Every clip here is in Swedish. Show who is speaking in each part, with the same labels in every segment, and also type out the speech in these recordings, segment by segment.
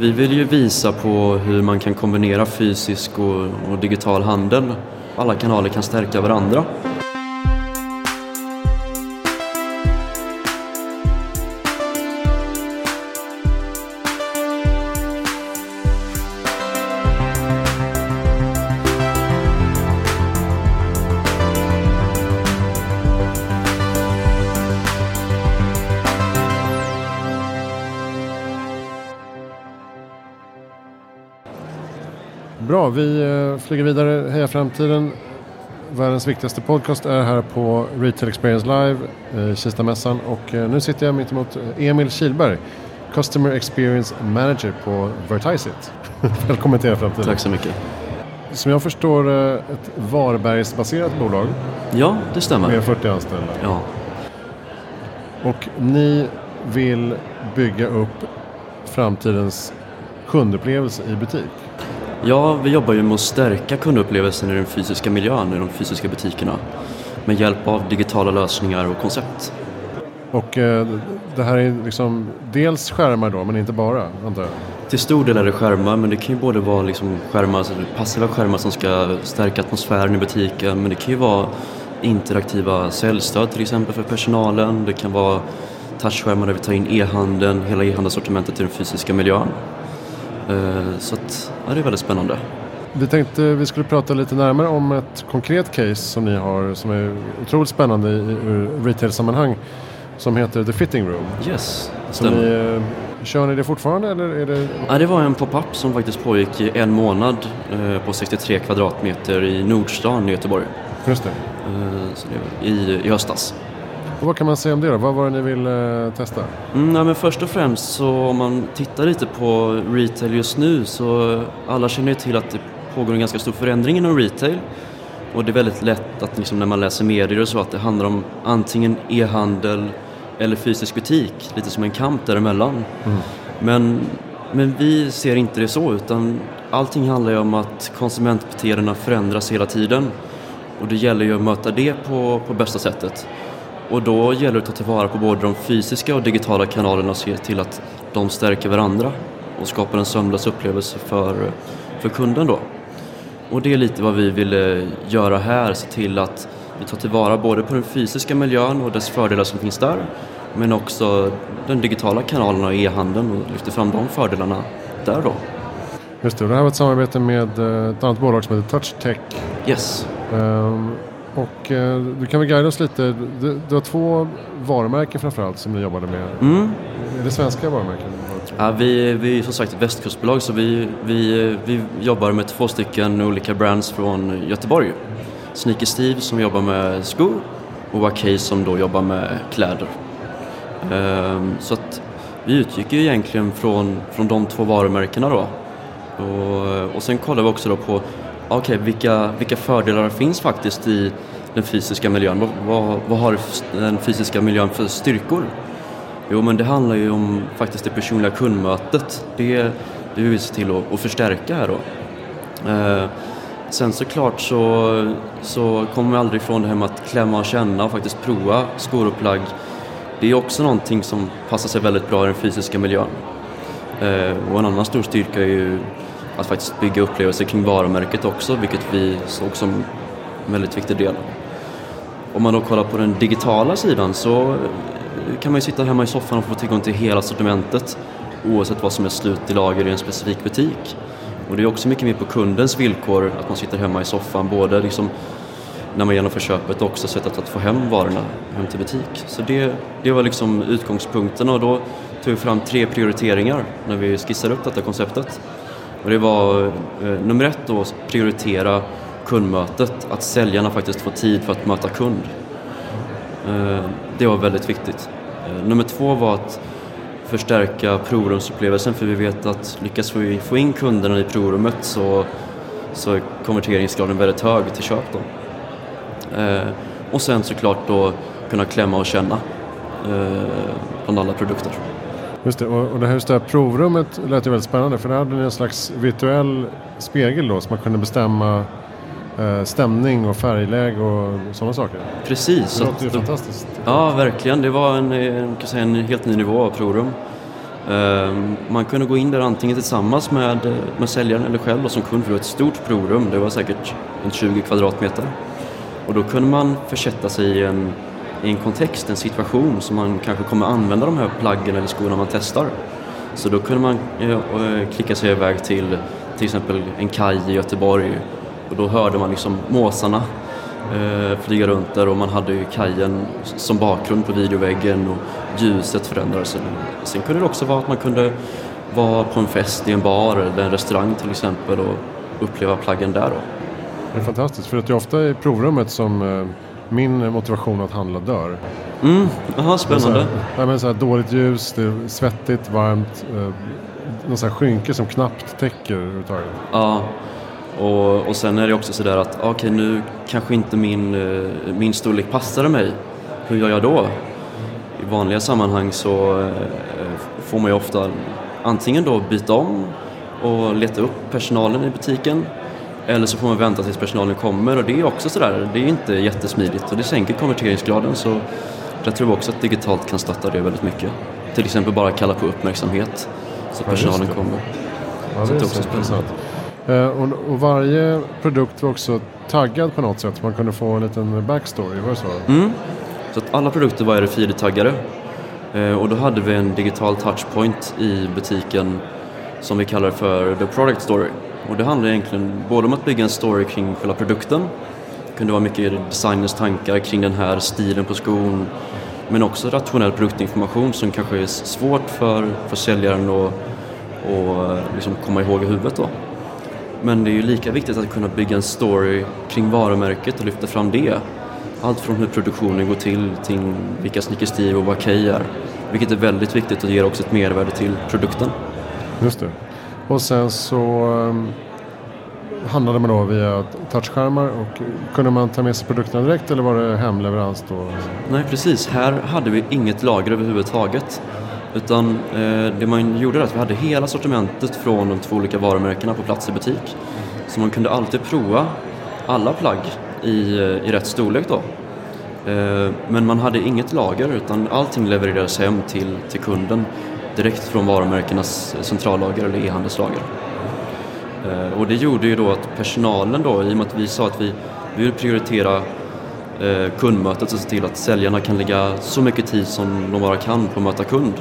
Speaker 1: Vi vill ju visa på hur man kan kombinera fysisk och, och digital handel. Alla kanaler kan stärka varandra.
Speaker 2: Flyger vidare. Heja Framtiden. Världens viktigaste podcast är här på Retail Experience Live, eh, Kistamässan. Och eh, nu sitter jag mitt emot Emil Kilberg, Customer Experience Manager på Vertisit. Välkommen till Heja Framtiden.
Speaker 1: Tack så mycket.
Speaker 2: Som jag förstår ett Varbergsbaserat bolag.
Speaker 1: Ja, det stämmer.
Speaker 2: Med 40 anställda.
Speaker 1: Ja.
Speaker 2: Och ni vill bygga upp framtidens kundupplevelse i butik.
Speaker 1: Ja, vi jobbar ju med att stärka kundupplevelsen i den fysiska miljön, i de fysiska butikerna. Med hjälp av digitala lösningar och koncept.
Speaker 2: Och eh, det här är liksom dels skärmar då, men inte bara, antar jag?
Speaker 1: Till stor del är det skärmar, men det kan ju både vara liksom skärmar, alltså passiva skärmar som ska stärka atmosfären i butiken, men det kan ju vara interaktiva säljstöd till exempel för personalen. Det kan vara touchskärmar där vi tar in e-handeln, hela e-handelssortimentet i den fysiska miljön. Eh, så att, ja, det är väldigt spännande.
Speaker 2: Vi tänkte vi skulle prata lite närmare om ett konkret case som ni har som är otroligt spännande i retail-sammanhang som heter The Fitting Room.
Speaker 1: Yes,
Speaker 2: stämmer. Ni, eh, kör ni det fortfarande eller är det?
Speaker 1: Ja, det var en pop-up som faktiskt pågick i en månad eh, på 63 kvadratmeter i Nordstan i Göteborg.
Speaker 2: Just det.
Speaker 1: Så det i, I höstas.
Speaker 2: Och vad kan man säga om det då? Vad var det ni ville testa?
Speaker 1: Mm, nej, men först och främst så om man tittar lite på retail just nu så alla känner ju till att det pågår en ganska stor förändring inom retail. Och det är väldigt lätt att liksom när man läser medier och så att det handlar om antingen e-handel eller fysisk butik, lite som en kamp däremellan. Mm. Men, men vi ser inte det så utan allting handlar ju om att konsumentbeteendena förändras hela tiden. Och det gäller ju att möta det på, på bästa sättet. Och då gäller det att ta tillvara på både de fysiska och digitala kanalerna och se till att de stärker varandra och skapar en sömlös upplevelse för, för kunden då. Och det är lite vad vi ville göra här, se till att vi tar tillvara både på den fysiska miljön och dess fördelar som finns där men också den digitala kanalen och e-handeln och lyfter fram de fördelarna där då.
Speaker 2: Just det, det här var ett samarbete med eh, ett annat bolag som heter TouchTech.
Speaker 1: Yes.
Speaker 2: Um, och eh, du kan väl guida oss lite. Du, du har två varumärken framförallt som ni jobbade med.
Speaker 1: Mm.
Speaker 2: Är det svenska varumärken?
Speaker 1: Ja, vi, vi är som sagt ett västkustbolag så vi, vi, vi jobbar med två stycken olika brands från Göteborg. Sneaker Steve som jobbar med skor och Wakey som då jobbar med kläder. Um, så att vi utgick ju egentligen från, från de två varumärkena då. Och, och sen kollar vi också då på okej, okay, vilka, vilka fördelar finns faktiskt i den fysiska miljön? Vad, vad, vad, har den fysiska miljön för styrkor? Jo, men det handlar ju om faktiskt det personliga kundmötet. Det, det vill vi se till att, att förstärka här då. Eh, sen såklart så, så kommer vi aldrig ifrån det här med att klämma och känna och faktiskt prova skor och plagg. Det är också någonting som passar sig väldigt bra i den fysiska miljön. Eh, och en annan stor styrka är ju att faktiskt bygga upplevelser kring varumärket också, vilket vi såg som en väldigt viktig del. Om man då kollar på den digitala sidan så kan man ju sitta hemma i soffan och få tillgång till hela sortimentet oavsett vad som är slut i lager i en specifik butik. Och det är också mycket mer på kundens villkor att man sitter hemma i soffan, både liksom när man genomför köpet och också sättet att få hem varorna hem till butik. Så det, det var liksom utgångspunkten och då tog vi fram tre prioriteringar när vi skissade upp detta konceptet. Och det var eh, nummer ett då, prioritera kundmötet, att säljarna faktiskt får tid för att möta kund. Eh, det var väldigt viktigt. Eh, nummer två var att förstärka provrumsupplevelsen för vi vet att lyckas vi få in kunderna i provrummet så, så är konverteringsgraden väldigt hög till köp. Då. Eh, och sen såklart då kunna klämma och känna eh, bland alla produkter.
Speaker 2: Just det, och, det här just det här provrummet lät ju väldigt spännande för där hade ni en slags virtuell spegel då som man kunde bestämma stämning och färgläge och sådana saker.
Speaker 1: Precis.
Speaker 2: Det låter ju fantastiskt.
Speaker 1: Ja, verkligen. Det var en, en, en helt ny nivå av provrum. Ehm, man kunde gå in där antingen tillsammans med, med säljaren eller själv och som kund för det var ett stort provrum, det var säkert en 20 kvadratmeter. Och då kunde man försätta sig i en, i en kontext, en situation som man kanske kommer använda de här plaggen eller skorna man testar. Så då kunde man eh, klicka sig iväg till till exempel en kaj i Göteborg och då hörde man liksom måsarna eh, flyga runt där och man hade ju kajen som bakgrund på videoväggen och ljuset förändrades. Sen kunde det också vara att man kunde vara på en fest i en bar eller en restaurang till exempel och uppleva plaggen där. Då.
Speaker 2: Det är fantastiskt, för att det är ofta i provrummet som eh, min motivation att handla dör.
Speaker 1: Mm, aha, spännande.
Speaker 2: Här, men så här, dåligt ljus, det är svettigt, varmt, eh, någon sån här skynke som knappt täcker överhuvudtaget.
Speaker 1: Ja, och, och sen är det också sådär att okej okay, nu kanske inte min, eh, min storlek passade mig. Hur gör jag då? I vanliga sammanhang så eh, får man ju ofta antingen då byta om och leta upp personalen i butiken eller så får man vänta tills personalen kommer och det är också sådär, det är inte jättesmidigt och det sänker konverteringsgraden så jag tror också att digitalt kan stötta det väldigt mycket. Till exempel bara kalla på uppmärksamhet så ja, personalen kommer.
Speaker 2: Ja, så det är också spännande. Eh, och, och, varje produkt var också taggad på något sätt. Man kunde få en liten backstory, var det så?
Speaker 1: Mm. Så att alla produkter var RFID-taggade. Eh, och då hade vi en digital touchpoint i butiken som vi kallar för The Product Story. Och det handlar egentligen både om att bygga en story kring själva produkten. Det kunde vara mycket designers tankar kring den här stilen på skon. Men också rationell produktinformation som kanske är svårt för, för säljaren att och liksom komma ihåg i huvudet då. Men det är ju lika viktigt att kunna bygga en story kring varumärket och lyfta fram det. Allt från hur produktionen går till, till vilka Snickers Steve och vad Key är. Vilket är väldigt viktigt och ger också ett mervärde till produkten.
Speaker 2: Just det. Och sen så um, handlade man då via touchskärmar och kunde man ta med sig produkterna direkt eller var det hemleverans då?
Speaker 1: Nej precis, här hade vi inget lager överhuvudtaget. Utan eh, det man gjorde var att vi hade hela sortimentet från de två olika varumärkena på plats i butik. Så man kunde alltid prova alla plagg i, eh, i rätt storlek då. Eh, men man hade inget lager utan allting levererades hem till, till kunden direkt från varumärkenas eh, centrallager eller e-handelslager. Eh, och det gjorde ju då att personalen då, i och med att vi sa att vi, vi vill prioritera kundmötet och se till att säljarna kan lägga så mycket tid som de bara kan på att möta kund.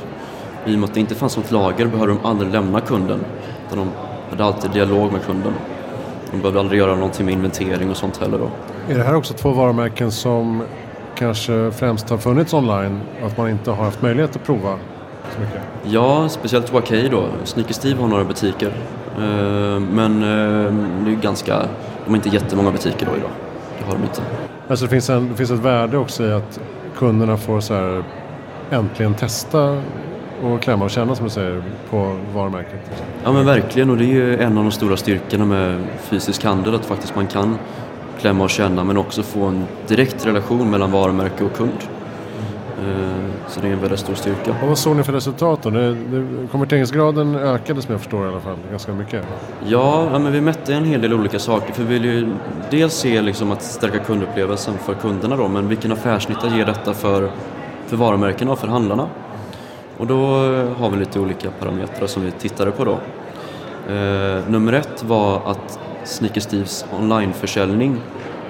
Speaker 1: I och med att det inte fanns något lager behövde de aldrig lämna kunden. Utan de hade alltid dialog med kunden. De behövde aldrig göra någonting med inventering och sånt heller då.
Speaker 2: Är det här också två varumärken som kanske främst har funnits online? Att man inte har haft möjlighet att prova så mycket?
Speaker 1: Ja, speciellt Wakey då. Sneaker Steve har några butiker. Eh, men eh, det är ganska, de har inte jättemånga butiker då idag. Det har de inte.
Speaker 2: Alltså det finns, en, det finns ett värde också i att kunderna får så här äntligen testa och klämma och känna som du säger på varumärket.
Speaker 1: Ja men verkligen och det är ju en av de stora styrkorna med fysisk handel att faktiskt man kan klämma och känna men också få en direkt relation mellan varumärke och kund. Eh, så det är en väldigt stor styrka.
Speaker 2: Och vad såg ni för resultat då? Det, det, konverteringsgraden ökade som jag förstår i alla fall ganska mycket.
Speaker 1: Ja, ja men vi mätte en hel del olika saker. För vi vill ju dels se liksom att stärka kundupplevelsen för kunderna då, men vilken affärsnytta ger detta för, för varumärkena och för handlarna? Och då har vi lite olika parametrar som vi tittade på då. Eh, nummer ett var att Sneaker Steves onlineförsäljning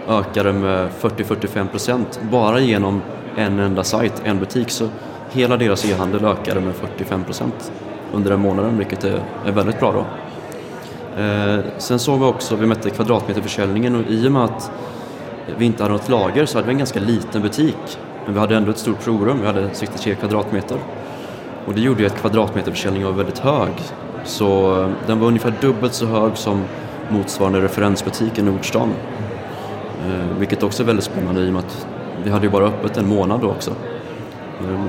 Speaker 1: ökade med 40-45% bara genom en enda sajt, en butik. Så hela deras e-handel ökade med 45% under den månaden, vilket är, är väldigt bra då. Eh, sen såg vi också, vi mätte kvadratmeterförsäljningen och i och med att vi inte hade något lager så hade vi en ganska liten butik. Men vi hade ändå ett stort provrum, vi hade 63 kvadratmeter. Och det gjorde ju att kvadratmeterförsäljningen var väldigt hög. Så eh, den var ungefär dubbelt så hög som motsvarande referensbutik i Nordstan. Eh, vilket också är väldigt spännande i och med att vi hade ju bara öppet en månad då också.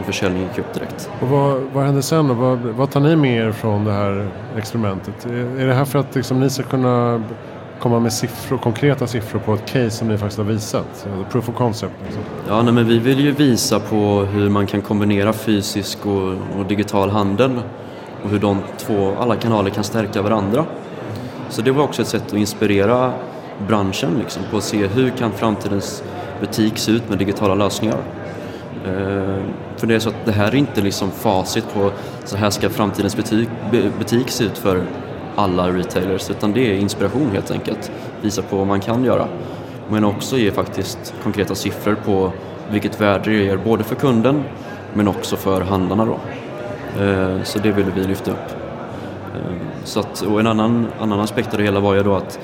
Speaker 1: Försäljningen gick upp direkt.
Speaker 2: Och vad, vad hände sen då? Vad, vad tar ni med er från det här experimentet? Är, är det här för att liksom, ni ska kunna komma med siffror, konkreta siffror på ett case som ni faktiskt har visat? Proof of concept? Liksom.
Speaker 1: Ja, nej, men vi vill ju visa på hur man kan kombinera fysisk och, och, digital handel och hur de två, alla kanaler kan stärka varandra. Så det var också ett sätt att inspirera branschen liksom, på att se hur kan framtidens butik se ut med digitala lösningar. Eh, för det är så att det här är inte liksom facit på så här ska framtidens butik, butik se ut för alla retailers utan det är inspiration helt enkelt. Visa på vad man kan göra. Men också ge faktiskt konkreta siffror på vilket värde det ger både för kunden men också för handlarna då. Eh, så det ville vi lyfta upp. Eh, så att, och en annan, annan aspekt av det hela var ju då att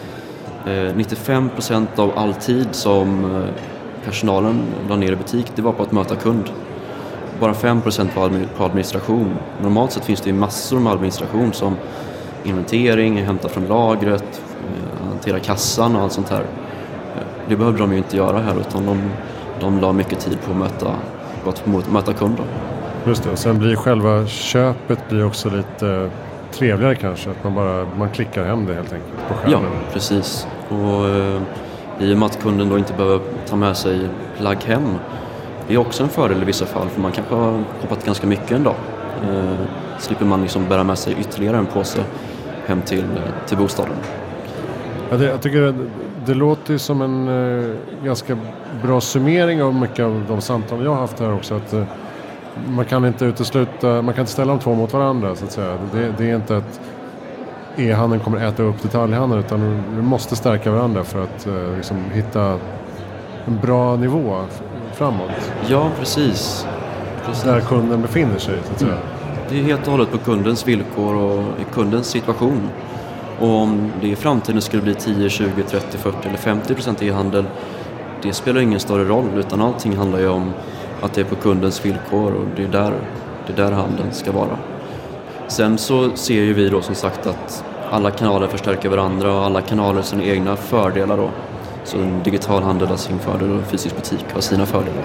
Speaker 1: 95% av all tid som personalen la ner i butik, det var på att möta kund. Bara 5% var på administration. Normalt sett finns det ju massor med administration som inventering, hämta från lagret, eh, hantera kassan och allt sånt här. Eh, det behövde de ju inte göra här utan de, de la mycket tid på att möta, på att möta kunder.
Speaker 2: Just det, och sen blir själva köpet blir också lite trevligare kanske. Att man bara man klickar hem det helt enkelt på skärmen.
Speaker 1: Ja, precis. Och, eh, i och med att kunden då inte behöver ta med sig plagg hem. Det är också en fördel i vissa fall för man kanske har hoppat ganska mycket en dag. Eh, slipper man liksom bära med sig ytterligare en påse hem till, eh, till bostaden.
Speaker 2: Ja, det, jag tycker det, det låter som en eh, ganska bra summering av mycket av de samtal jag har haft här också. Att, eh, man kan inte utesluta, man kan inte ställa de två mot varandra så att säga. Det, det är inte ett e-handeln kommer äta upp detaljhandeln utan vi måste stärka varandra för att eh, liksom, hitta en bra nivå framåt.
Speaker 1: Ja, precis.
Speaker 2: precis. Där kunden befinner sig. Så att säga. Mm.
Speaker 1: Det är helt och hållet på kundens villkor och i kundens situation. Och om det i framtiden skulle bli 10, 20, 30, 40 eller 50 procent e-handel det spelar ingen större roll utan allting handlar ju om att det är på kundens villkor och det är där, det är där handeln ska vara. Sen så ser ju vi då som sagt att alla kanaler förstärker varandra och alla kanaler har sina egna fördelar då. Så en digital handel har sin fördel och en fysisk butik har sina fördelar.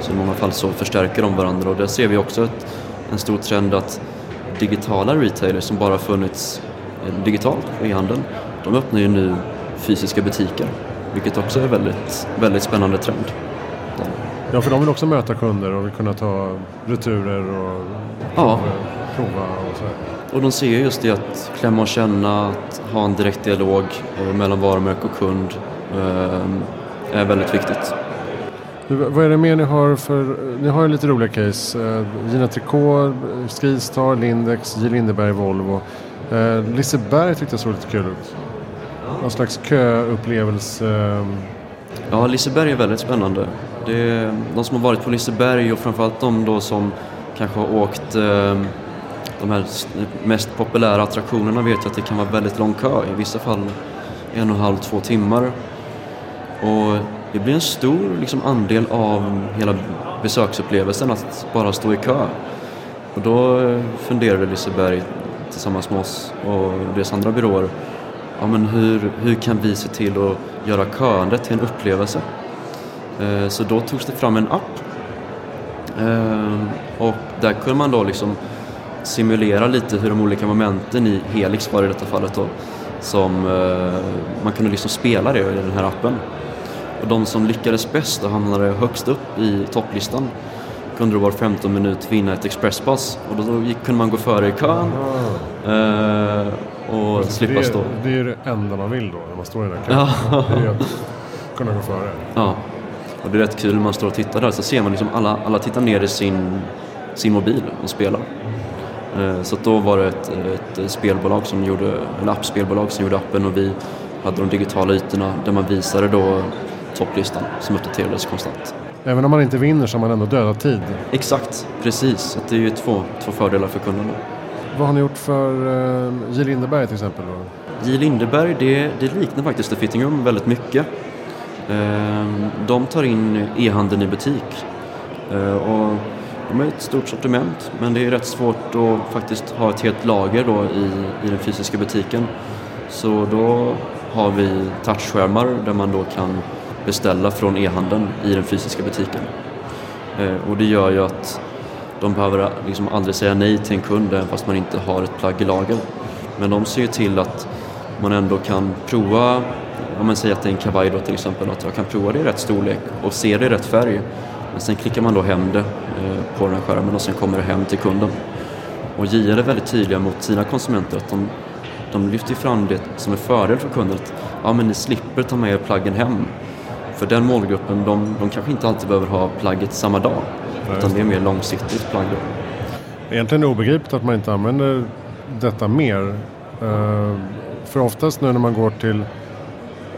Speaker 1: Så i många fall så förstärker de varandra och där ser vi också ett, en stor trend att digitala retailers som bara funnits eh, digitalt i handeln, de öppnar ju nu fysiska butiker. Vilket också är väldigt, väldigt spännande trend.
Speaker 2: Ja, för de vill också möta kunder och vill kunna ta returer och ja. Prova och så.
Speaker 1: Och de ser just det att klämma och känna, att ha en direkt dialog eh, mellan varumärke och kund eh, är väldigt viktigt.
Speaker 2: Vad är det mer ni har för, ni har ju lite roliga case. Eh, Gina Tricot, Skistar, Lindex, J. Lindeberg, Volvo. Liseberg tyckte jag såg lite kul ut. Någon slags köupplevelse.
Speaker 1: Ja, Liseberg är väldigt spännande. Det är de som har varit på Liseberg och framförallt de då som kanske har åkt de här mest populära attraktionerna vet jag att det kan vara väldigt lång kö. I vissa fall en och en halv, två timmar. Och det blir en stor liksom, andel av hela besöksupplevelsen att bara stå i kö. Och då funderade Liseberg tillsammans med oss och deras andra byråer ja, men hur, hur kan vi se till att göra köandet till en upplevelse? Eh, så då togs det fram en app eh, och där kunde man då liksom simulera lite hur de olika momenten i Helix var i detta fallet då, som eh, man kunde liksom spela det i den här appen. Och de som lyckades bäst och hamnade högst upp i topplistan kunde då var 15 minut vinna ett expresspass och då, då gick, kunde man gå före i kön eh, och alltså, slippa
Speaker 2: det,
Speaker 1: stå.
Speaker 2: Det är det enda man vill då när man står i den kön. Ja. Det är att kunna gå före.
Speaker 1: Ja. Och det är rätt kul när man står och tittar där så ser man liksom alla, alla tittar ner i sin, sin mobil och spelar. Eh, så då var det ett, ett spelbolag som gjorde, en appspelbolag som gjorde appen och vi hade de digitala ytorna där man visade då topplistan som uppdaterades konstant.
Speaker 2: Även om man inte vinner så har man ändå dödat tid?
Speaker 1: Exakt, precis. Så det är ju två, två fördelar för kunderna.
Speaker 2: Vad har ni gjort för uh, J. Lindeberg till exempel? Då?
Speaker 1: J. Lindeberg, det, det liknar faktiskt The Fitting Room väldigt mycket. Uh, de tar in e-handeln i butik. Uh, och de har ett stort sortiment men det är rätt svårt att faktiskt ha ett helt lager då i, i den fysiska butiken. Så då har vi touchskärmar där man då kan beställa från e-handeln i den fysiska butiken. Eh, och det gör ju att de behöver liksom aldrig säga nej till en kund även fast man inte har ett plagg i lager. Men de ser ju till att man ändå kan prova, om man säger att det är en kavaj då till exempel, att jag kan prova det i rätt storlek och se det i rätt färg. Men sen klickar man då hem det eh, på den här skärmen och sen kommer det hem till kunden. Och JL är väldigt tydliga mot sina konsumenter att de, de lyfter fram det som en fördel för kunden. Att, ja, men ni slipper ta med er plaggen hem. För den målgruppen, de, de kanske inte alltid behöver ha plagget samma dag.
Speaker 2: Nej,
Speaker 1: Utan det är mer långsiktigt plagg då.
Speaker 2: Egentligen obegripligt att man inte använder detta mer. Eh, för oftast nu när man går till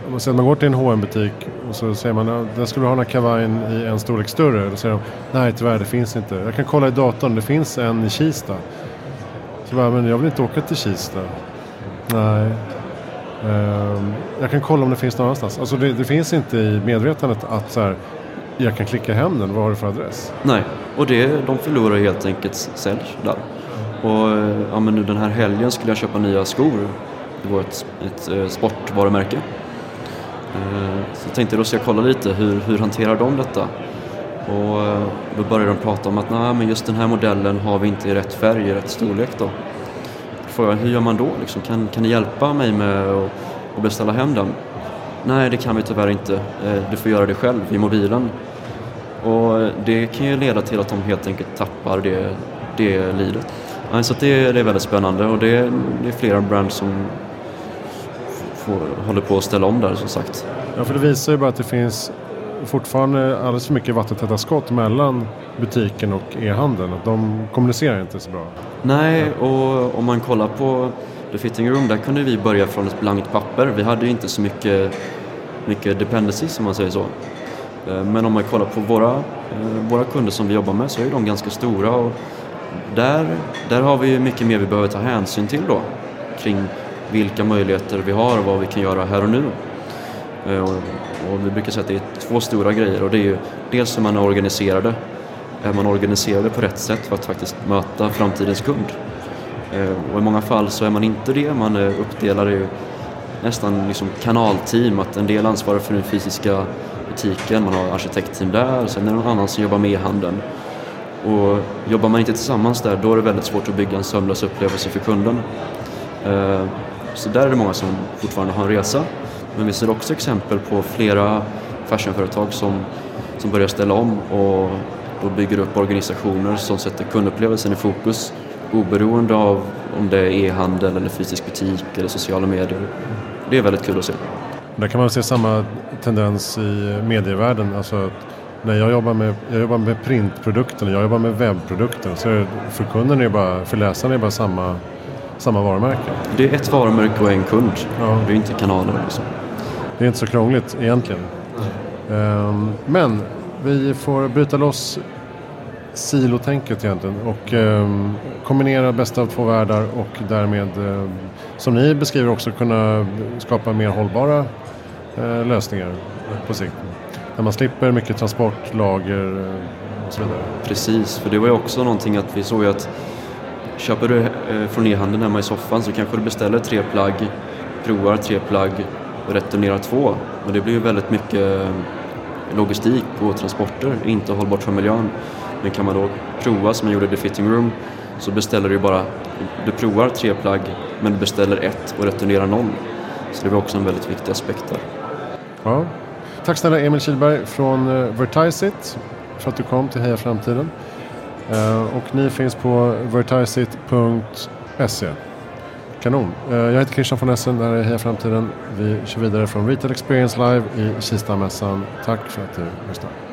Speaker 2: om man, man går till en hm butik och så säger man att den du ha den här kavajen i en storlek större. Då säger de nej tyvärr det finns inte. Jag kan kolla i datorn, det finns en i Kista. Så bara, men jag vill inte åka till Kista. Nej. Um, jag kan kolla om det finns någon annanstans. Alltså det, det finns inte i medvetandet att så här, jag kan klicka hem den, vad har du för adress?
Speaker 1: Nej, och det, de förlorar helt enkelt sälj där. Och ja, men den här helgen skulle jag köpa nya skor. Det var ett, ett, ett sportvarumärke. Eh, så jag tänkte då ska jag kolla lite, hur, hur hanterar de detta? Och eh, då började de prata om att nej, men just den här modellen har vi inte i rätt färg, i rätt storlek då. Får jag, hur gör man då? Liksom, kan, kan ni hjälpa mig med att, att beställa hem den? Nej, det kan vi tyvärr inte. Eh, du får göra det själv i mobilen. Och det kan ju leda till att de helt enkelt tappar det, det lidet. Så det, det är väldigt spännande och det, det är flera brands som får, håller på att ställa om där som sagt.
Speaker 2: Ja, för det visar ju bara att det finns fortfarande alldeles för mycket vattentäta skott mellan butiken och e-handeln. De kommunicerar inte så bra.
Speaker 1: Nej, och om man kollar på The Fitting Room, där kunde vi börja från ett blankt papper. Vi hade ju inte så mycket, mycket dependencies om man säger så. Eh, men om man kollar på våra, eh, våra kunder som vi jobbar med så är de ganska stora och där, där har vi mycket mer vi behöver ta hänsyn till då kring vilka möjligheter vi har och vad vi kan göra här och nu. Eh, och, vi brukar säga att det är två stora grejer och det är ju dels hur man är organiserade. Är man organiserade på rätt sätt för att faktiskt möta framtidens kund? Eh, och i många fall så är man inte det, man eh, är uppdelad i nästan liksom kanalteam, att en del ansvarar för den fysiska butiken, man har arkitektteam där, och sen är det någon annan som jobbar med e-handeln. Och jobbar man inte tillsammans där, då är det väldigt svårt att bygga en sömlös upplevelse för kunden. Så där är det många som fortfarande har en resa. Men vi ser också exempel på flera fashionföretag som, som börjar ställa om och då bygger upp organisationer som sätter kundupplevelsen i fokus oberoende av om det är e-handel eller fysisk butik eller sociala medier. Det är väldigt kul att se.
Speaker 2: Där kan man se samma tendens i medievärlden. Alltså när jag jobbar med, jag jobbar med printprodukter, jag jobbar med webbprodukter. Så är för kunden är bara, för läsaren är det bara samma, samma varumärke.
Speaker 1: Det är ett varumärke och en kund. Ja. Det är inte kanaler. Liksom.
Speaker 2: Det är inte så krångligt egentligen. Um, men vi får bryta loss silotänket egentligen och um, kombinera bästa av två världar och därmed um, som ni beskriver också kunna skapa mer hållbara uh, lösningar på sikt. Där man slipper mycket transport, lager uh, och så vidare.
Speaker 1: Precis, för det var ju också någonting att vi såg att köper du eh, från e-handeln hemma i soffan så kanske du beställer tre plagg, provar tre plagg och returnerar två. Men det blir ju väldigt mycket eh, logistik på transporter, inte hållbart för miljön. Men kan man då prova som jag gjorde i The Fitting Room så beställer du bara, du provar tre plagg men du beställer ett och returnerar noll. Så det var också en väldigt viktig aspekt där.
Speaker 2: Ja. Tack snälla Emil Kilberg från eh, Vertisit för att du kom till Heja Framtiden. Eh, och ni finns på vertisit.se. Kanon. Eh, jag heter Christian von Essen, det här är Heja Framtiden. Vi kör vidare från Retail Experience Live i Kista-mässan. Tack för att du lyssnade.